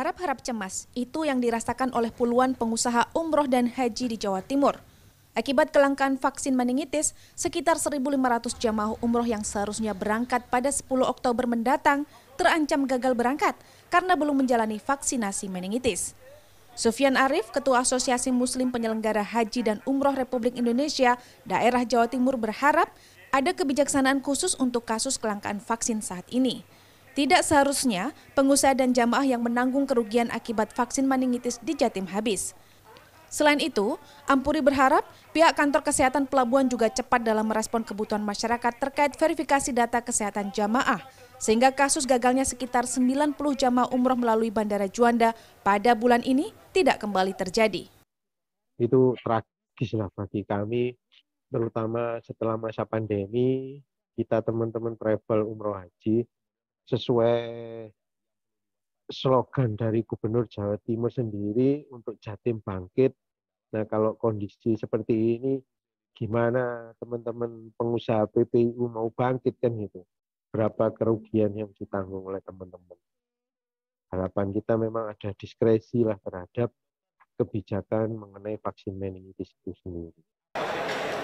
Harap-harap cemas, itu yang dirasakan oleh puluhan pengusaha umroh dan haji di Jawa Timur. Akibat kelangkaan vaksin meningitis, sekitar 1.500 jamaah umroh yang seharusnya berangkat pada 10 Oktober mendatang terancam gagal berangkat karena belum menjalani vaksinasi meningitis. Sufyan Arif, Ketua Asosiasi Muslim Penyelenggara Haji dan Umroh Republik Indonesia, daerah Jawa Timur berharap ada kebijaksanaan khusus untuk kasus kelangkaan vaksin saat ini. Tidak seharusnya pengusaha dan jamaah yang menanggung kerugian akibat vaksin meningitis di Jatim habis. Selain itu, Ampuri berharap pihak kantor kesehatan pelabuhan juga cepat dalam merespon kebutuhan masyarakat terkait verifikasi data kesehatan jamaah, sehingga kasus gagalnya sekitar 90 jamaah umroh melalui Bandara Juanda pada bulan ini tidak kembali terjadi. Itu tragis lah bagi kami, terutama setelah masa pandemi, kita teman-teman travel umroh haji, sesuai slogan dari Gubernur Jawa Timur sendiri untuk Jatim bangkit. Nah, kalau kondisi seperti ini, gimana teman-teman pengusaha PPU mau bangkit kan gitu? Berapa kerugian yang ditanggung oleh teman-teman? Harapan kita memang ada diskresi lah terhadap kebijakan mengenai vaksin meningitis itu sendiri.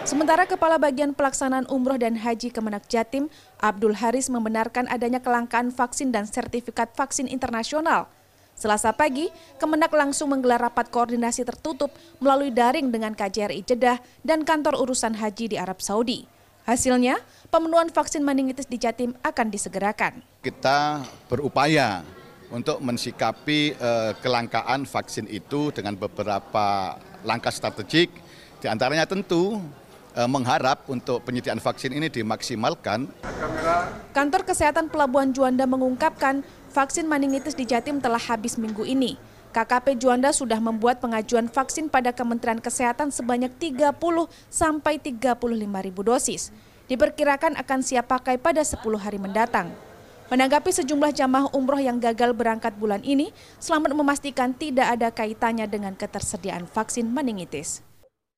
Sementara Kepala Bagian Pelaksanaan Umroh dan Haji Kemenak Jatim, Abdul Haris membenarkan adanya kelangkaan vaksin dan sertifikat vaksin internasional. Selasa pagi, Kemenak langsung menggelar rapat koordinasi tertutup melalui daring dengan KJRI Jeddah dan kantor urusan haji di Arab Saudi. Hasilnya, pemenuhan vaksin meningitis di Jatim akan disegerakan. Kita berupaya untuk mensikapi eh, kelangkaan vaksin itu dengan beberapa langkah strategik, di antaranya tentu Eh, mengharap untuk penyediaan vaksin ini dimaksimalkan. Kantor Kesehatan Pelabuhan Juanda mengungkapkan vaksin meningitis di Jatim telah habis minggu ini. KKP Juanda sudah membuat pengajuan vaksin pada Kementerian Kesehatan sebanyak 30 sampai 35 ribu dosis. Diperkirakan akan siap pakai pada 10 hari mendatang. Menanggapi sejumlah jamaah umroh yang gagal berangkat bulan ini, Selamat memastikan tidak ada kaitannya dengan ketersediaan vaksin meningitis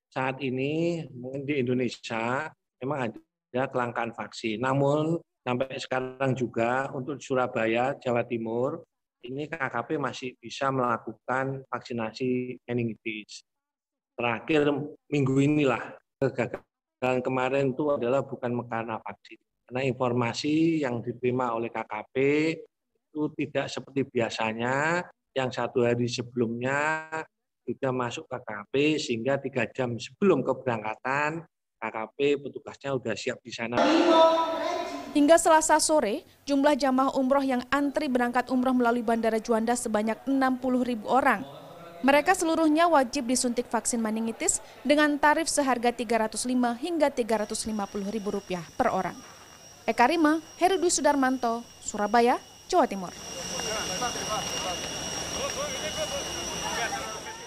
saat ini mungkin di Indonesia memang ada kelangkaan vaksin. Namun sampai sekarang juga untuk Surabaya, Jawa Timur, ini KKP masih bisa melakukan vaksinasi meningitis. Terakhir minggu inilah kegagalan kemarin itu adalah bukan karena vaksin. Karena informasi yang diterima oleh KKP itu tidak seperti biasanya, yang satu hari sebelumnya sudah masuk KKP sehingga tiga jam sebelum keberangkatan KKP petugasnya sudah siap di sana. Hingga selasa sore, jumlah jamaah umroh yang antri berangkat umroh melalui Bandara Juanda sebanyak 60 ribu orang. Mereka seluruhnya wajib disuntik vaksin meningitis dengan tarif seharga 305 hingga 350 ribu rupiah per orang. Eka Rima, Herudwi Sudarmanto, Surabaya, Jawa Timur.